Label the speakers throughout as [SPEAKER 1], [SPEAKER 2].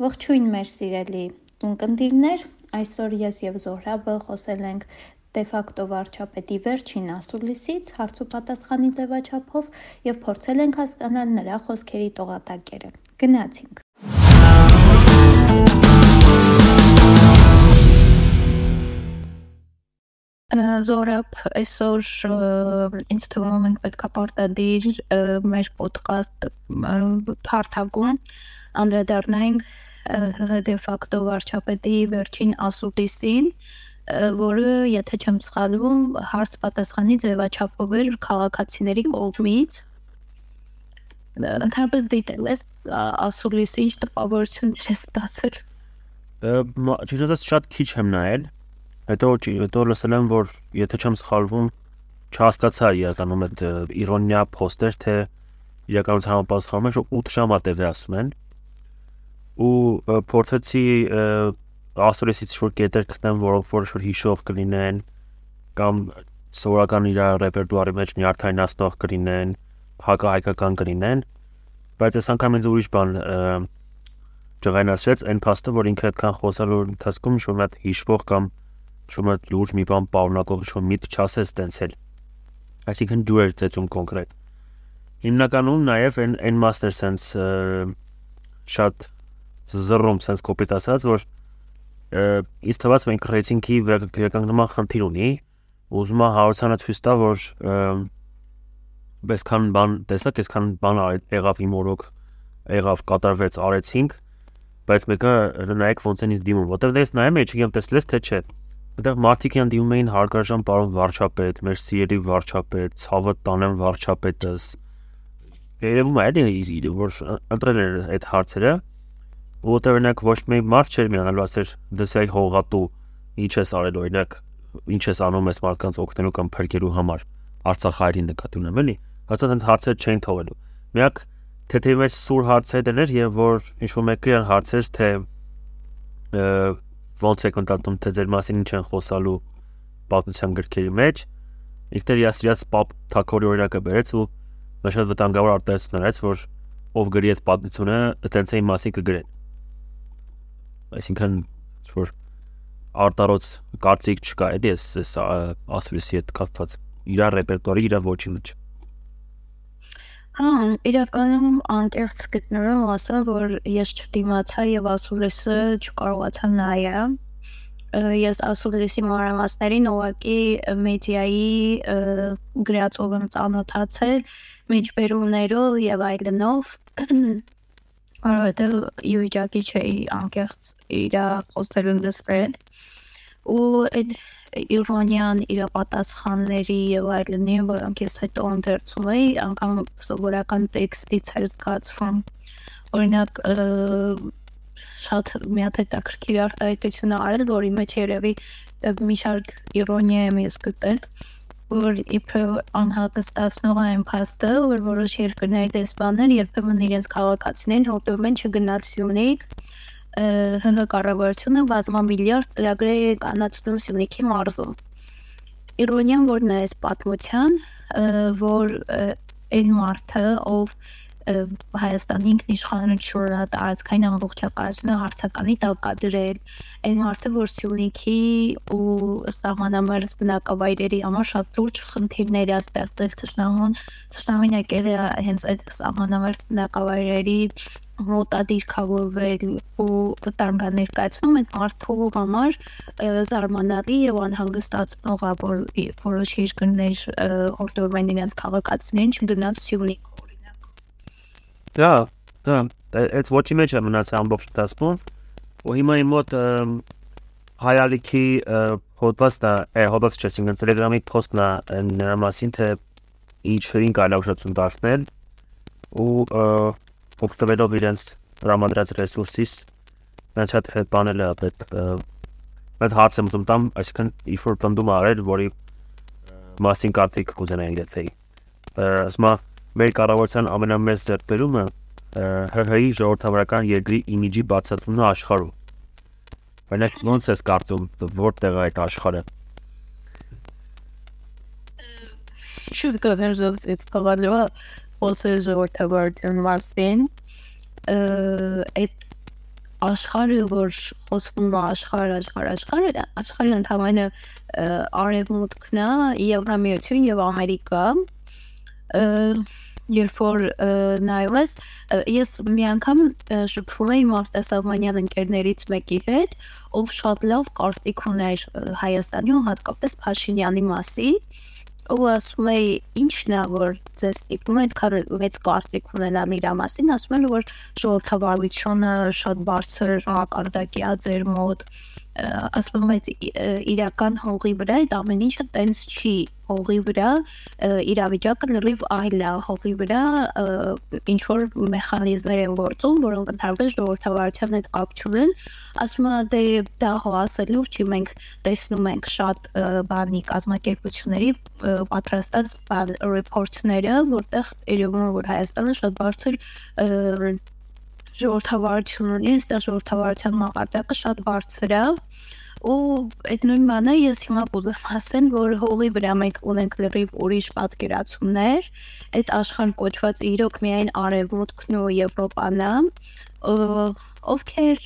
[SPEAKER 1] Ողջույն մեր սիրելի ունկնդիրներ, այսօր ես եւ Զոհրաբը խոսել ենք դե ֆակտո վարչապետի վերջին ասուլիսից հարց ու պատասխանի ձևաչափով եւ փորձել ենք հասկանալ նրա խոսքերի տողատակերը։ Գնացինք։ Զորապ, այսօր ինձ թվում ենք պետքա պարտադիր մեր ոդկաստ հարթակում անդրադառնանք դե ֆակտո վարչապետի վերջին ասուլիսին, որը, եթե չեմ սխալվում, հարց պատասխանի ձևաչափով էր քաղաքացիների կողմից ընդհանրապես դիտել ես ասուլիսի ինչ տպավորություններ ես ստացել։
[SPEAKER 2] ասած շատ քիչ եմ նայել, Հետո հետո լսել եմ, որ եթե չեմ սխալվում, չհասկացա իրականում այդ իրոնիա poster թե իրականության համապատասխանում է, որ 8 ժամ է ասում են։ Ու փորձեցի ասորեսից որ կետեր գտնեմ, որոնք որ շուտ հիշով կլինեն կամ սովորական իր ռեպերտուարի մեջ նյարդայնացնող կլինեն, հակահայկական կլինեն, բայց այս անգամ ինձ ուրիշ բան ջղայնացրեց այն փաստը, որ ինքը այդքան խոսալու ընթացքում շուտ մի հատ հիշվող կամ շոմը լուրջ մի բան պարունակող շոմ միտ չասես տենցել այսինքն դու ես ծեցում կոնկրետ հիմնականում նաև այն այն master sense շատ զռում sense կոպիտ ասած որ իսկ թվաց մենք ռեյտինգի վերականգնման խնդիր ունի ուզում եմ հարցանը ցույց տա որ այսքան բան տեսակ այսքան բան եղավ իմ օրոք եղավ կատարվեց արեցինք բայց մեկը նայեք ոնց են ինձ դիմում որտեվ դες նայում եմ չգիտեմ տեսլես թե չէ Այդտեղ մարդիկ են դիմում էին հարգարժան պարոն վարչապետ, մեր սիրելի վարչապետ, ցավը տանեմ վարչապետս։ Երևում է էլի որ ընտրել էր այդ հարցերը, որտեղ օրինակ ոչ մի մարդ չէր միանալու ասեր դեսայ հողատու ինչ ես արել օրինակ ինչ ես անում ես մարդկանց օգնելու կամ փրկելու համար Արցախայրին նկատի ունեմ էլի հացած այդ հարցեր չէին թողելու միակ թեթև մեջ սուր հարցեր էր եւ որ ինչ որ մեկը հարցեր թե ոնց եք ընդդատում թե ձեր մասին ինչ են խոսալու պատմության գրքերի մեջ ինքներ իր սիրած պապ թակորի օրինակը բերեց ու նա շատ վտանգավոր արտահայտություններից որ ով գրի այդ պատմությունը այտենց այն մասին կգրեն այսինքն որ արտարոց կարծիք չկա էլի էս ասվրիսի հետ կապված իր ռեպերտուարի իր ոչի մեջ
[SPEAKER 1] Հա, իրականում անկեղծ գտնվում ասա, որ ես չդիմացա եւ ասուլիսը չկարողացա նայել ես ասուլիսի մանրամասներին ուղակի մեդիայի գրածով եմ ծանոթացել մեջբերումներով եւ այլնով որովհետեւ իվիճակի չէի անկեղծ իր խոսելուն դսրել ու այդ իրոնիան իր պատասխանների եւ այլնի, որոնք ես հետո ընդերցում էի, անգամ սովորական տեքստից էր զգացվում։ Օրինակ շատ մի հատ հետաքրքիր արտահայտություն արել, որի մեջ երևի մի շարք իրոնիա եմ ես գտել, որ իբր անհագստացնող այն փաստը, որ որոշ երկրների դեսպաններ երբեմն իրենց քաղաքացիներին հոտում են չգնացյունի ՀՀ կառավարությունը բազմամիլիարդ ծրագրեր է կանացնում Սյունիքի մարզում։ Իրոնիան որն է այս պատմության, որ այն մարդը, ով Հայաստանի ինքնիշխանությունը տարածքային ամբողջականությունը հարցականի տակ կա դրել այն մարդը որ Սյունիքի ու սահմանամերձ բնակավայրերի համար շատ լուրջ խնդիրներ է ստեղծել ճշնամուն ճշնամին եկել է հենց այդ սահմանամերձ բնակավայրերի մոտադիրքավորվել ու տանգա ներկայացնում այդ մարդու համար զարմանալի եւ անհանգստացնող որ որոշ երկրներ օրդորում են իրենց քաղաքացիներին չգնաց Սյունիք օրինակ
[SPEAKER 2] Դա դա այդ ոչի մեջ է մնացել ամբողջ դասում ու հիմա իմ մոտ հայալիքի հոդվածը է չէ, ինքն Telegram-ի post-ն է նրա մասին թե կարելի է ուշադրություն դարձնել ու օգտվելով իրենց տրամադրած ռեսուրսից նրանց հետ հետանել է այդ այդ հարցը ուզում տամ, այսինքն if որ բնդում արել, որի մասին կարծիք կուզենայի գտեի։ Ասма մեր կառավարության ամենամեծ ձեռքբերումը ՀՀ-ի ժողովրդավարական երկրի իմիջի բացատրումն աշխարհում։ Բայց ոնց ես կարծում, որտեղ է այդ աշխարհը։
[SPEAKER 1] Շուտ կհերզով այդ կավալը խոսել ժողովրդավարության մասին այդ աշխարհը, որ խոսվում է աշխարհ, աշխարհ, աշխարհ, աշխարհը ընդհանրապես արևմուտքն է, Եվրամիություն եւ Ամերիկա երբ որ նայում ես ես մի անգամ շփվում էի Մարտեսավանյան ընկերներից մեկի հետ ով շատ լավ կարծիք ուներ Հայաստանի ու հատկապես Փաշինյանի մասին ու ասում էի ինչն է որ ձեզ ստիպում է այդքան մեծ կարծիք ունենալ իր մասին ասում են որ ժողովրդավարությունը շատ բարձր մակարդակի է ձեր մոտ ասում եմ իրական հողի վրա այդ ամեն ինչը տենց չի հողի վրա իրավիճակը լրիվ այլ է հողի վրա ինչ որ մեխանիզմներ են գործում որոնք ընդհանրապես ժողովրդավարության հետ կապ չունեն ասում եմ դե դա հոսելու չի մենք տեսնում ենք շատ բանի կազմակերպությունների պատրաստած ռեպորտները որտեղ երևում է որ Հայաստանը շատ բարձր ժողովրդավարություն ունի, այստեղ ժողովրդավարության մակարդակը շատ բարձր է ու այդ նույն բանը ես հիմա կուզեմ ասել, որ հողի վրա մենք ունենք լրիվ ուրիշ պատկերացումներ, այդ աշխարհ կոչված իրոք միայն արևմուտքն ու Եվրոպան է, ովքեր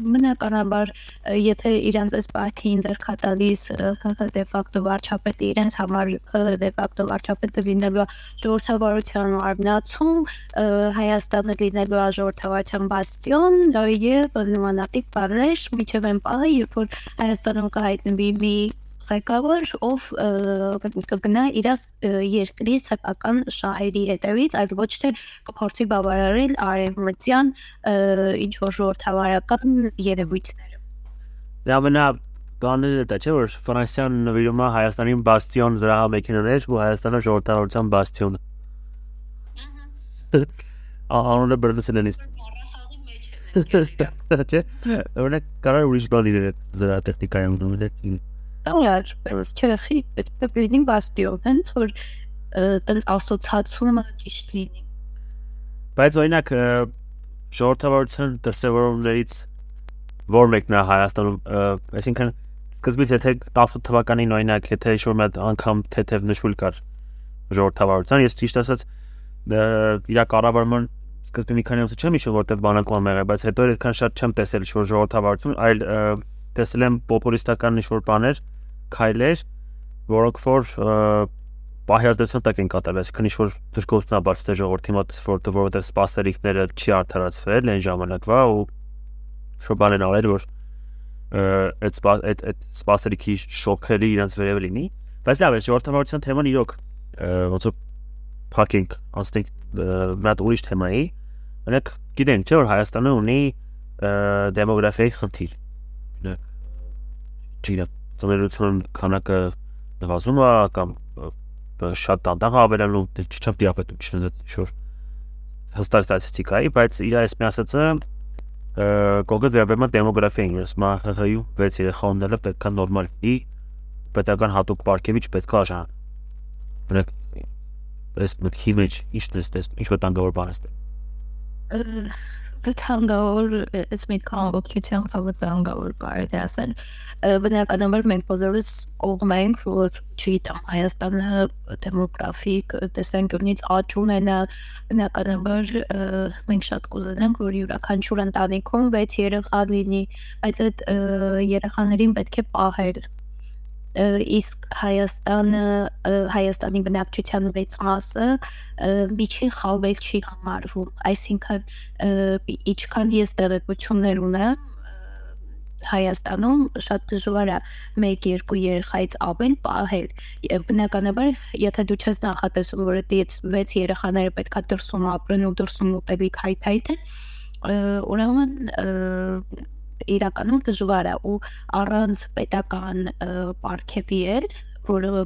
[SPEAKER 1] բնականաբար եթե իրանց այս պահին ձերքատալիս դե ֆակտո վարչապետը իրենց համար դե ֆակտո վարչապետը լինելու ժողովրդավարության արմնացում Հայաստանը լինելու ժողովրդավարության բաստիոն եւ նմանատիպ բառեր միջև են պահը երբ որ Հայաստանում կհայտնվի մի ղեկավար, ով կգնա իր երկրի սեփական շահերի հետևից, այլ ոչ թե կփորձի բավարարել արևմտյան ինչ որ ժողովրդավարական երևույթները։
[SPEAKER 2] Դա ամենա բաները դա չէ որ Ֆրանսիան նվիրում է Հայաստանին բաստիոն զրահամեքենաներ ու Հայաստանը ժողովրդավարության բաստիոն։ Անոնը բրդսել են իսկ։ Չէ, օրինակ կարող ուրիշ բան իրեն զրահատեխնիկայում դու
[SPEAKER 1] Տար, բայց չեխի պետք է լինի բաստիոն, հենց որ տենց ասոցիացումը ճիշտ լինի։
[SPEAKER 2] Բայց օրինակ ժողովրդավարության դրսևորումներից որ մեկն է Հայաստանում, այսինքն սկզբից եթե 10 թվականին օրինակ եթե ինչ-որ մի անգամ թեթև նշվել կար ժողովրդավարության, ես ճիշտ ասած իր կառավարման սկզբի մի քանի ամսը չեմ հիշում որտեղ բանակում եղել, բայց հետո այդքան շատ չեմ տեսել ինչ-որ ժողովրդավարություն, այլ տեսել եմ պոպուլիստական ինչ-որ բաներ, քայլեր, որոնք որ պահյարդության տակ են կատարվել, այսինքն ինչ որ դժգոհությունաբար ստե ժողովրդի մոտ որտեղ որովհետև սպասելիքները չի արդարացվել այն ժամանակվա ու շո բան են արել որ այդ այդ այդ սպասելիքի շոքերի իրենց վերև լինի բայց լավ է ժողովրդավարության թեման իրոք ոնց որ փակինգ անստիկ մատ ուրիշ թեմայի օրինակ գիտենք չէ որ Հայաստանը ունի դեմոգրաֆիայի խնդիր չգիտեմ ծնելիության քանակը նվազում է կամ շատ տանդաղ ավելանում չեմ դիաբետում չնայած շուր հստակ ստատիստիկայի, բայց իր այս մի ասածը կողքից վերաբերում է դեմոգրաֆիային, ես ՄԱԽ-ում 6 երեխա ունենալը պետքա նորմալ ի պետական հատուկ պարգևիչ պետքա արժան։ Բնակ այս մտքի մեջ ի՞նչն է տեսնում, ինչ վտանգավոր բան է
[SPEAKER 1] տեսնում վտանգավոր այս մի կողոպտության վտանգավոր բարդ է ասել բնականաբար մենք բոլորս կողմ ենք որ չգիտեմ Հայաստանը դեմոգրաֆիկ տեսանկյունից աճ ունենա բնականաբար մենք շատ կուզենանք որ յուրաքանչյուր ընտանիքում 6 երեխա լինի բայց այդ երեխաներին պետք է պահել իսկ Հայաստանը Հայաստանի բնակչության մեծ մասը միջին խավեր չի համարվում այսինքն ինչքան ես տեղեկություններ ունեմ Հայաստանում շատ դժվար է 1-2 երեխայից ավել պահել։ բնականաբար, եթե դու չես նախատեսում, որ դից 6 երեխաները պետքա դրսում ապրեն ու դրսում ուտելիք հայթայթեն, ուրեմն իրականում դժվար է ու առանց պետական պարգևի էլ որը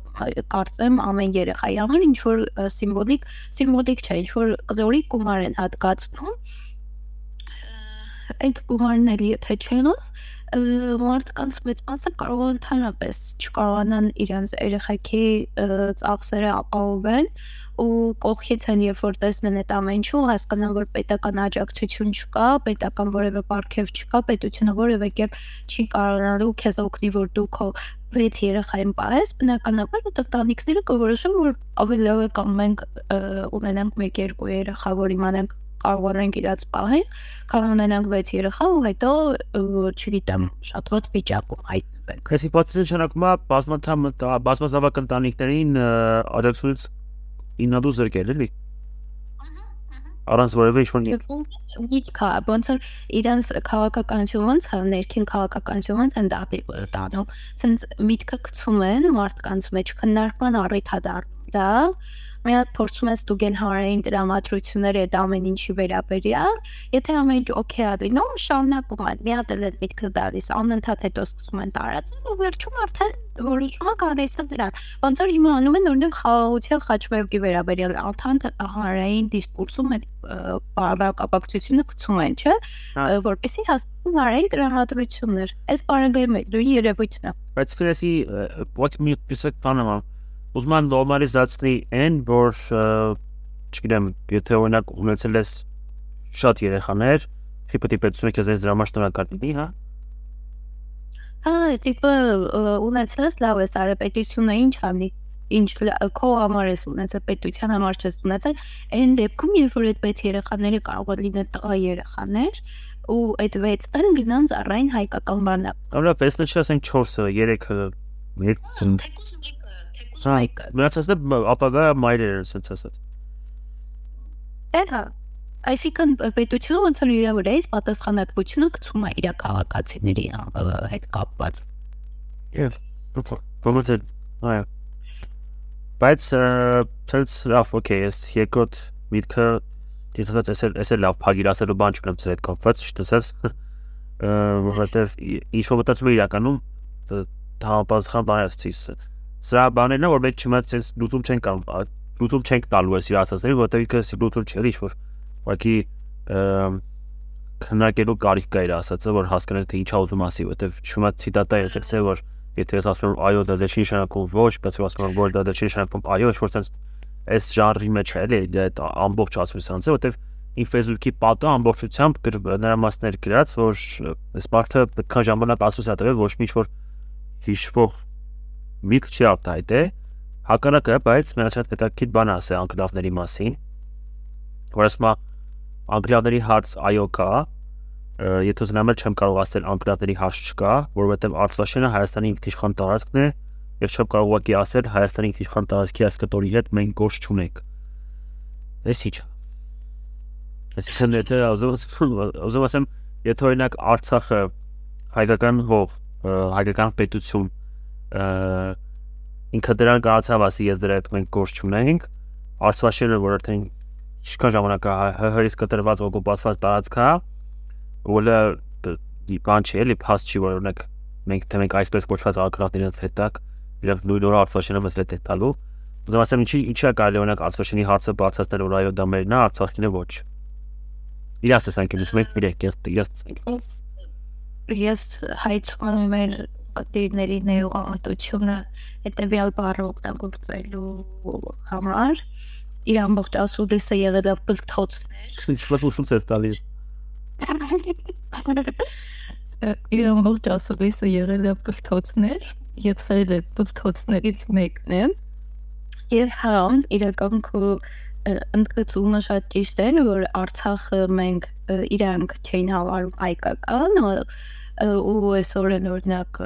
[SPEAKER 1] կարծեմ ամեն երեխայի համար ինչ որ սիմվոլիկ սիմվոլիկ չէ ինչ որ կլորի գումար են հատկացնում այդ գումարն էլ եթե չեն մարդկանց մեծ մասը կարող ընդհանրապես չկարողանան իրենց երեխեքի ծախսերը ապահովել ու կողքից են երբ որ տեսնեն այդ ամեն ինչը հասկանան որ պետական աջակցություն չկա, պետական որևէ պարգև չկա, պետությունը որևէ կերպ չի կարողանալու քեզ օգնի որ դու քո վեց երեխային պահես, բնականաբար տղտանիքները կորոշեն որ ավելի լավ է կամ մենք ունենանք 1-2 երեխա, որ իմանանք կարողանանք իրաց պահել, կարող ունենանք 6 երեխա ու հետո չգիտեմ, շատ ված վիճակում հայտնվենք։
[SPEAKER 2] Քեսի պատասխանը նշանակում է բազմաթամ բազմազավակ ընտանիքներին աջակցությունից իննադու զրկել էլի առանց որևէ ինչ-որ
[SPEAKER 1] միտքա, ոնց որ իրանց քաղաքականություն ոնց հա ներքին քաղաքականություն ոնց են դատի տանում, ցենց միտքը գցում են մարդկանց մեջ քննարկման առիթ հա դա մի հատ փորձում ես ստուգել հանրային դրամատրությունները այդ ամեն ինչի վերաբերյալ, եթե ամեն ինչ օքեյ ա լինում, շարունակում են։ Մի հատ էլ այդ միտքը դալիս, անընդհատ հետո սկսում են տարածել ու վերջում արդեն որոշումը գալիս է դրան։ Ոնց որ հիմա անում են օրինակ խաղաղության խաչմերուկի վերաբերյալ անդանդ հանրային դիսկուրսում այդ բարակապակցությունը գցում են, չէ՞, հա։ որպեսզի հասկանան հանրային դրամատրություններ։ Այս բարագայում դու երևույթն է։
[SPEAKER 2] Բայց քրեսի what me պիսակ բանամ ուզում եմ նորմալիզացնի այն, որ չգիտեմ, եթե օրինակ ունեցել ես շատ երեխաներ, տիպը պետությունը քեզ այս դրա համար շնորհակալ լինի, հա։
[SPEAKER 1] Հա, տիպը ունեցել ես լավ է, սարեպետությունը ինչ անի ինչ քո համար ես ունեցել պետության համար չես ունեցել այն դեպքում երբ որ այդ 6 երեխաները կարող է լինել տղա երեխաներ ու այդ 6-ը գնան ծառային հայկական բանակ։
[SPEAKER 2] Ամենա 6-ը չասենք 4-ը, 3-ը, 1
[SPEAKER 1] Մայքը։
[SPEAKER 2] Մնացածը ապագա մայրերը ասած ասած։
[SPEAKER 1] Էհա։ Այսինքն պետությունը ոնց որ իր վրայից պատասխանատվությունը գցում է իր քաղաքացիների հետ կապված։
[SPEAKER 2] Եվ բոմոթը այո։ Բայց ցած լավ, օքեյ, ես երկրորդ միտքը դիտած էս էս լավ փագիր ասելու բան չունեմ ձեր հետ կապված, ճիշտ ասած։ Որովհետև ինչ որ մտածում եմ իրականում համապատասխան բան ասցիս սրա բաներն են որ մենք չիմաց sense լուծում չենք կարող լուծում չենք տալու այս իրացածների որտեղ ինքը լուծում չէ ինչ որ ուղղակի քննարկելու կարիք կա իր ասածը որ հասկանալ թե ինչա ուզում ասի որտեղ շումա ցիտատա է texte որ եթե ես ասում եմ այո դա դե չի նշանակում ոչ բայց ես ասում եմ որ դա դե չի նշանակում այո ինչ որ sense այս ժանրի մեջ է էլի դա ամբողջ ասոցիացիան է որտեղ ին Facebook-ի պատը ամբողջությամբ նրա մասներ գրած որ այս մարդը պետք է ժամանակ ասոցիատիվ ոչ մի ինչ որ հիշվող միտք չի արտահայտե, հակառակը, բայց մի շատ հետաքրքիր բան ասե անկլավների մասին, որ ասում է անկլավների հարց այո կա, եթե էլ չեմ կարող ասել անկլավների հարց չկա, որովհետև Արցախը Հայաստանի ինքնիշխան տարածքն է, եւ չեմ կարող ուղղակի ասել Հայաստանի ինքնիշխան տարածքի ասկտորի հետ մենք գործ չունենք։ Էս ի՞նչ։ Այսինքն եթե ուզում ասեմ, եթե օրինակ Արցախը հայկական հող, հայկական պետություն ինքը դրան կարացավ ասի ես դրա հետ մենք գործ չունենք արծվաշերը որ արդեն ինչքան ժամանակ է հրից կտրված օկուպացված տարածքա որը բան չի էլի փաս չի որ օրինակ մենք թե մենք այսպես կոչված ակրատների հետակ իրենք նույն օրը արծվաշենը մեզ հետ է տալու ուզում ասեմ ինչի է կարելի օրինակ արծվաշենի հարցը բարձրացնել որ այո դա մերն է արցախինը ոչ իրաց տեսանկյունից մենք իրենք ես ես
[SPEAKER 1] ես հայցում եմ մեր պատերների ներողամտությունը հետեւյալ բառը օգտագործելու համար իր ամբողջ ասուլիսը եղել է բլթոցներ։
[SPEAKER 2] Ինչ բլթոցից է տալիս։
[SPEAKER 1] Իր ամբողջ ասուլիսը եղել է բլթոցներ եւ սա էլ բլթոցներից մեկն է։ Եվ հա, իրական քո ընդգծումը շատ ճիշտ է, որ Արցախը մենք իրանք չէին հավարում հայկական, ու այսօր են օրինակ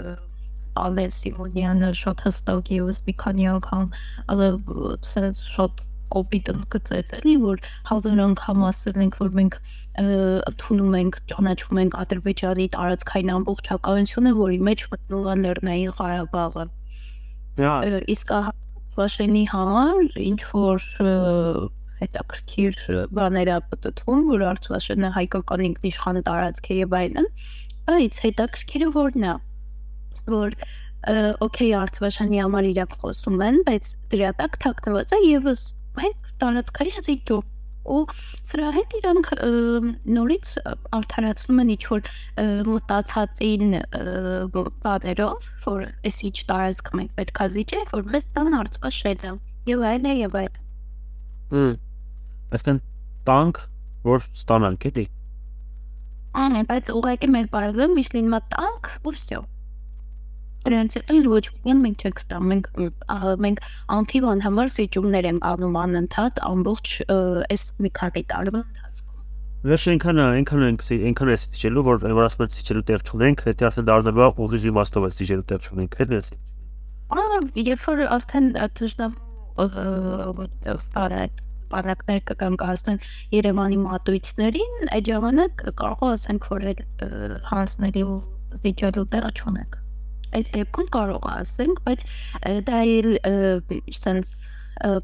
[SPEAKER 1] Ալեն Սիմոնյանը շատ հստակ եւս մի քանի անգամ սենց շատ կոպիտ ընդգծեց էլի որ հազար անգամ ասել ենք որ մենք ընդունում ենք ճանաչում ենք Ադրբեջանի տարածքային ամբողջականությունը որի մեջ մտնում է Լեռնային Ղարաբաղը իսկ Վաշենի համար ինչ որ հետաքրքիր բաներ ա պատտվում որ Արցախը հայկական ինքնիշխան տարածք է եւ այլն Այս հետաքրքիրը որն է, որ օքեյ Արցվաշանի համար իրակ խոսում են, բայց դրա տակ թաքնված է եւս մենք տարածքային զիջու ու սրա հետ իրանք նորից արդարացնում են ինչ որ մտածածին բաներով որ այս ինչ տարածք մենք պետքա զիջենք որ մեզ տան արծվաշելը եւ այլն եւ այլն
[SPEAKER 2] հմ այսինքն տանք որ ստանանք էլի
[SPEAKER 1] Ամեն, բայց ուղղակի մեր բարևում միշտ լինում է տանք ու վсё։ Դրանց էլ ոչ ոք մենք չենք ստա, մենք մենք անթիվ անհամար սիճումներ ենք անում անընդհատ ամբողջ այս մի քանի տարվա ընթացքում։
[SPEAKER 2] Վերջ այնքան այնքան ենք, այնքան է սիջելու, որ որ ասում են սիջելու տեղ չունենք, դա արդեն դառնալու է ուղիղ իմաստով է սիջելու տեղ չունենք, հետ էս։
[SPEAKER 1] Ահա, երբ որ արդեն դժնամ բարակ բանակներ կգնկացնեն Երևանի մատույցներին, այդ ժամանակ կարող ասենք, որ այդ հանձնելու զիջելու տեղ չունենք։ Այդ դեպքում կարող ասենք, բայց դա էլ sense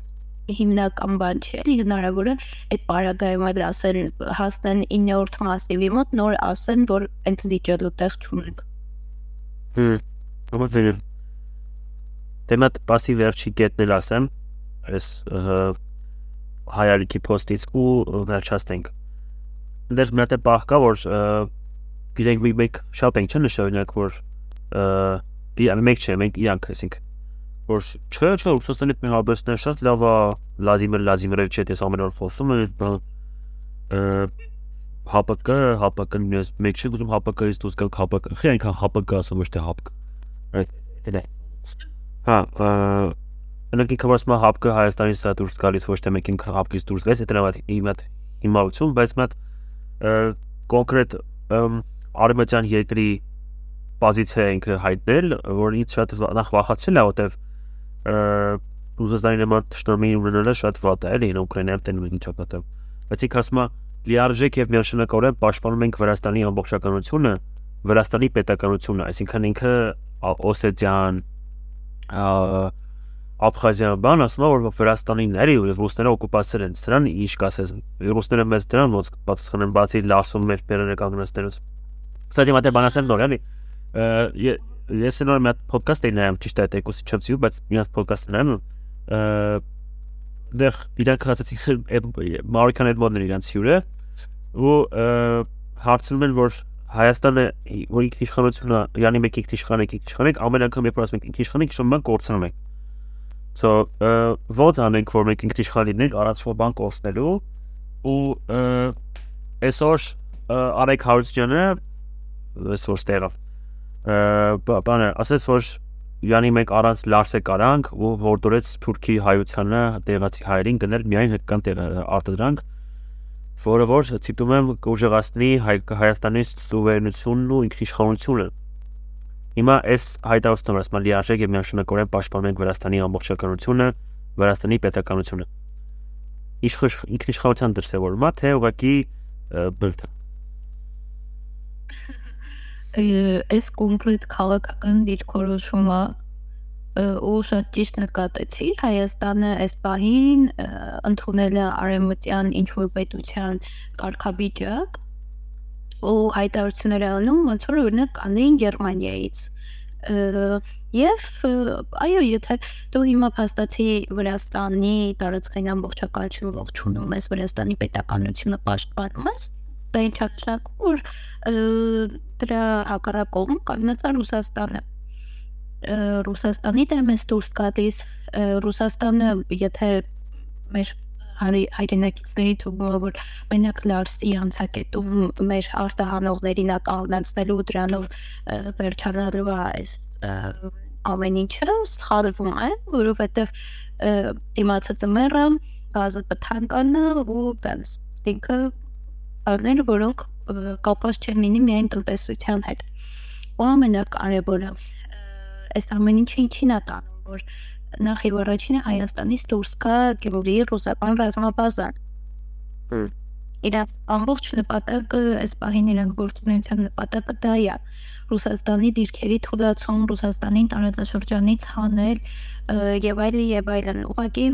[SPEAKER 1] հիմնական բան չէ, հնարավոր է այդ պարագայմը ասել հասնեն 9-րդ մասիվի մոտ նոր ասեն, որ այդ զիջելու տեղ չունենք։
[SPEAKER 2] Հմ, համաձայն եմ։ Դեմատ passi վերջի կետն էլ ասեմ, այս հայալիքի post-ից ու վերջացնենք։ Դեռ մի հատ է բախ կա, որ գիտենք մեկ շատ ենք չնշանակ, որ դի մեկ չէ, մենք իրանք, այսինքն որ չէ, չէ, Ռուսաստանի հետ հարաբերությունները շատ լավ է, Վլադիմիր Վլադիմիրովիչը դες ամեն օր խոսում է, ՀԱՊԿ, ՀԱՊԿ-ն ես մեկ չի ուզում ՀԱՊԿ-ից դուրս գալ ՀԱՊԿ, խի այնքան ՀԱՊԿ ասում ոչ թե ՀԱՊԿ։ Այդ է։ Հա, Անակի կվասմա ՀԱՊԿ Հայաստանից դա դուրս գալիս ոչ թե մեկին ՀԱՊԿ-ից դուրս գալիս, դա իմ հետ հիմարություն, բայց մատ կոնկրետ արևմտյան երկրի պոզիցիա ինքը հայտնել, որ ինձ շատ նախ վախացել է, որտեվ Ռուսաստանի նման ճշտամի ունենալը շատ վատ է, էլի Ուկրաինայում տենում են ճակատը։ Բայց ինք ասում է լիարժեք եւ միանշանակորեն պաշտպանում ենք Վրաստանի ամբողջականությունը, Վրաստանի պետականությունը, այսինքն ինքը Օսետիան, Աբխազիան բան ասում է որ Վրաստանիները եւ ռուսները օկուպացրել են դրան ինչ կասես ռուսները մեզ դրան ոնց պատասխանեն բացի լարսում մեր բերանը կանգնեցնելուց Կստати մատե բան ասեմ նոր էլի ես նոր մի հատ podcast էի նայում ճիշտ է տեկուսի չեմ ցիու բայց մի հատ podcast նայում դեռ իրանք հրացեցին մարիկան այդ մոդն իրանք հյուրը ու հարցնում են որ Հայաստանը որ ինքնիշխանությունն է, յանի մեկ ինքնիշխան եք, ինքնիշխան եք, ամեն անգամ երբ ասում եք ինքնիշխան եք, շոմը կորցնում եք։ So, ո՞նց անենք որ մեկ ինքնիշխան լինենք, առաջվա բան կորցնելու ու այսօր Արեկ Հարությունյանը այսօր ստեղավ բանը ասեց որ Յանի մեկ առանց Լարսե կարանք ու որ դուրեց Թուրքի հայությանը տեղացի հայերին գնել միայն տեղ արտադրանք որը որ ցիտում եմ կուժեղացնի հայ Հայաստանի սուվերենությունն ու ինքնիշխանությունը Հիմա այս հայտարարությունը ասում է լիարժեք եւ միանշանակորեն պաշտպանում ենք Վրաստանի ամբողջականությունը, Վրաստանի պետականությունը։ Իշխ ինքնիշխանության դրսևորումա թե ուղղակի բլթ
[SPEAKER 1] այս կոնկրետ քաղաքական դիրքորոշումը ու շատ ճիշտ նկատեցի Հայաստանը այս պահին ընդունել է արևմտյան ինչ որ պետության կարգավիճակ ու հայտարարություններ անում ոնց որ օրինակ անեն Գերմանիայից Եվ այո, եթե դու հիմա փաստացի Վրաստանի տարածքային ամբողջականությունը ողջունում ես, Վրաստանի պետականությունը պաշտպանում ես, դա ինչ հաշտակ որ դրա հակառակում կանգնած է Ռուսաստանը Ռուսաստանի դեմ է դուրս գալիս Ռուսաստանը եթե մեր հարի հայրենակիցների թվում որ մենակ Լարսի անցակետում մեր արտահանողներին ակալնացնելու դրանով վերջանալու է այս ամեն ինչը սխալվում է որովհետև իմացածը մեռը գազը կթանկանա ու բանս ինքը առներ որոնք կապված չեն լինի միայն տնտեսության հետ։ Ու ամենակարևորը այս ամեն ինչը ինչին է տանում, որ նախ եւ առաջինը Հայաստանից դուրս կա Գյումրիի ռուսական ռազմաբազան։ Իրա ամբողջ նպատակը այս պահին իրենք գործունեության նպատակը դա է. Ռուսաստանի դիրքերի թույլատում, Ռուսաստանին տարածաշրջանից հանել եւ այլն եւ այլն։ Ուղղակի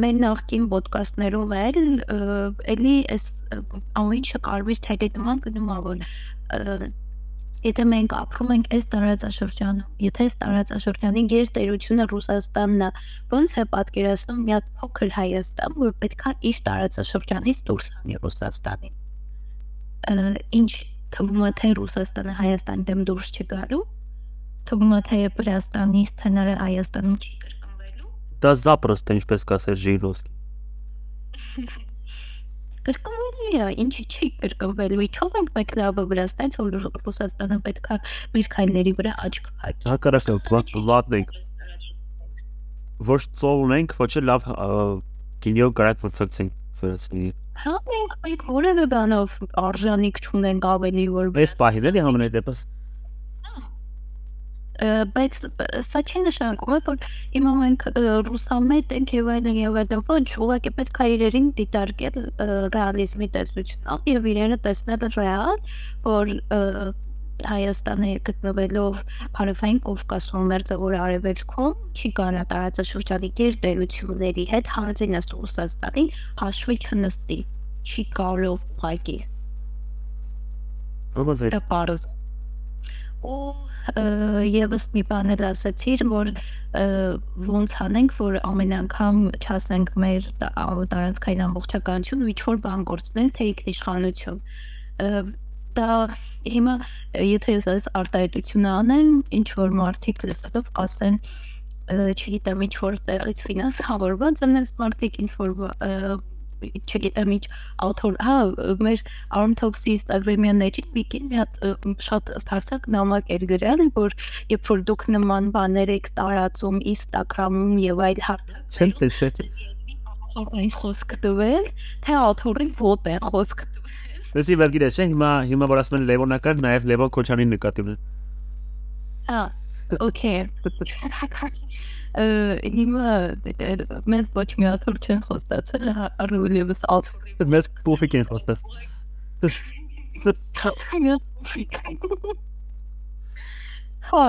[SPEAKER 1] մեր նախկին ոդկասթներում էլ էլի այս ամենը կարմիր թելի նման գնում ա որ եթե մենք ապրում ենք այս տարածաշրջանում, եթե այս տարածաշրջանի գերտերությունը Ռուսաստանն է, ոնց է պատկերացնում մի հատ փոքր Հայաստան, որ պետքա իր տարածաշրջանից դուրս հանի Ռուսաստանին։ Ինչ թվում է թե Ռուսաստանը Հայաստանի դեմ դուրս չգալու, թվում է թե Վրաստանի սցենարը Հայաստանում չի
[SPEAKER 2] դա запросто ինչպես կասեր Ժիրովսկի
[SPEAKER 1] կրկնվելի է, ինչի չի կրկնվելու, իչով ենք մենք լավը Վրաստանից, որ Ռուսաստանը պետք է մեր քայլերի վրա աչք փակի։
[SPEAKER 2] Հակառակը լատն ենք։ Ոչ ծով ունենք, ոչ էլ լավ գինյո կարակ փոխեցին վրացնի։
[SPEAKER 1] Հա մենք մենք որևէ բանով արժանիք չունենք ավելի որ
[SPEAKER 2] Այս պահին էլի համենայն դեպս
[SPEAKER 1] բայց սա չի նշանակում որ հիմա մենք ռուսամետ ենք եւ այլն եւ այլն ոչ ուղղակի պետք է իրերին դիտարկել ռեալիզմի տեսությունով եւ իրերը տեսնել ռեալ որ Հայաստանը գտնվելով Հարավային Կովկասում մերձավոր արևելքում չի կարա տարածաշրջանի գերտերությունների հետ հանձինս Ռուսաստանի հաշվի չնստի չի կարող ուղղակի
[SPEAKER 2] ո՞րը
[SPEAKER 1] դա բարձ ու եւս մի բան էլ ասացիր որ ոնց անենք որ ամեն անգամ չասենք մեր տարածքային ամբողջականություն ու ինչ որ բան գործնել թե ինքնիշխանություն դա հիմա եթե ես այս արտահայտությունը անեմ, ինչ որ մարդիկ լսելով ասեն չգիտեմ ինչ որ տեղից ֆինանսավորված են այս մարդիկ ինչ որ չգիտեմ ինչ author հա մեր Arm Talks-ի Instagram-յանների մի հատ շատ թարցակ նամակ էր գրել որ երբ որ դուք նման բաներ եք տարածում Instagram-ում եւ այլ
[SPEAKER 2] չեմ տեսել
[SPEAKER 1] author-ին խոսք տվել թե author-ին ոտ է խոսք
[SPEAKER 2] Դեսի վերգիր է, հիմա հիմա որ ասում են Լևոնակար, նաև Լևոն Քոչանին նկատի ունեն։
[SPEAKER 1] Հա, okay։ հիմա մեզ ոչ մի աթոռ չեն խոստացել, առավելևս աթոռի։
[SPEAKER 2] Մեզ փոփիկ են խոստացել։
[SPEAKER 1] Հա,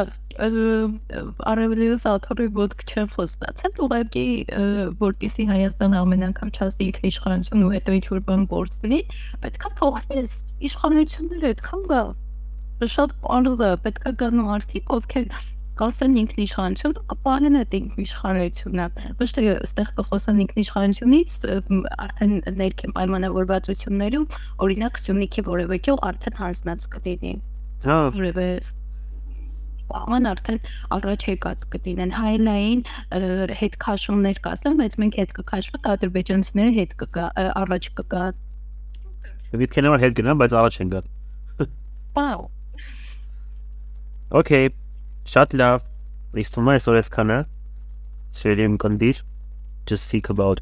[SPEAKER 1] արևելյուս աթոռի ոդկ չեն խոստացել, ուղղակի որտիսի Հայաստանը ամեն անգամ չասի իշխանություն ու հետո ինչ-որ բան գործնի, պետքա փոխվես իշխանությունները այդքան բա շատ է, պետքա գան մարդիկ, ովքեր կասեն ինքնիշխանություն, կպահեն այդ ինքնիշխանությունը։ Ոչ թե այստեղ կխոսեն ինքնիշխանությունից, արդեն ներքին պայմանավորվածություններում, օրինակ Սյունիքի որևէ կյող արդեն հանձնած կլինի։
[SPEAKER 2] Հա,
[SPEAKER 1] որևէ սահման արդեն առաջ եկած կդինեն հայլային հետ քաշումներ կասեմ, բայց մենք հետ կքաշվենք ադրբեջանցիները հետ կգա առաջ կգա։
[SPEAKER 2] Վիտքենը հետ գնան, բայց առաջ են գա։
[SPEAKER 1] Wow.
[SPEAKER 2] Okay, շատ լավ։ Իսկ թվում է այսօր էսքանը։ Շերիմ կնդիր just speak about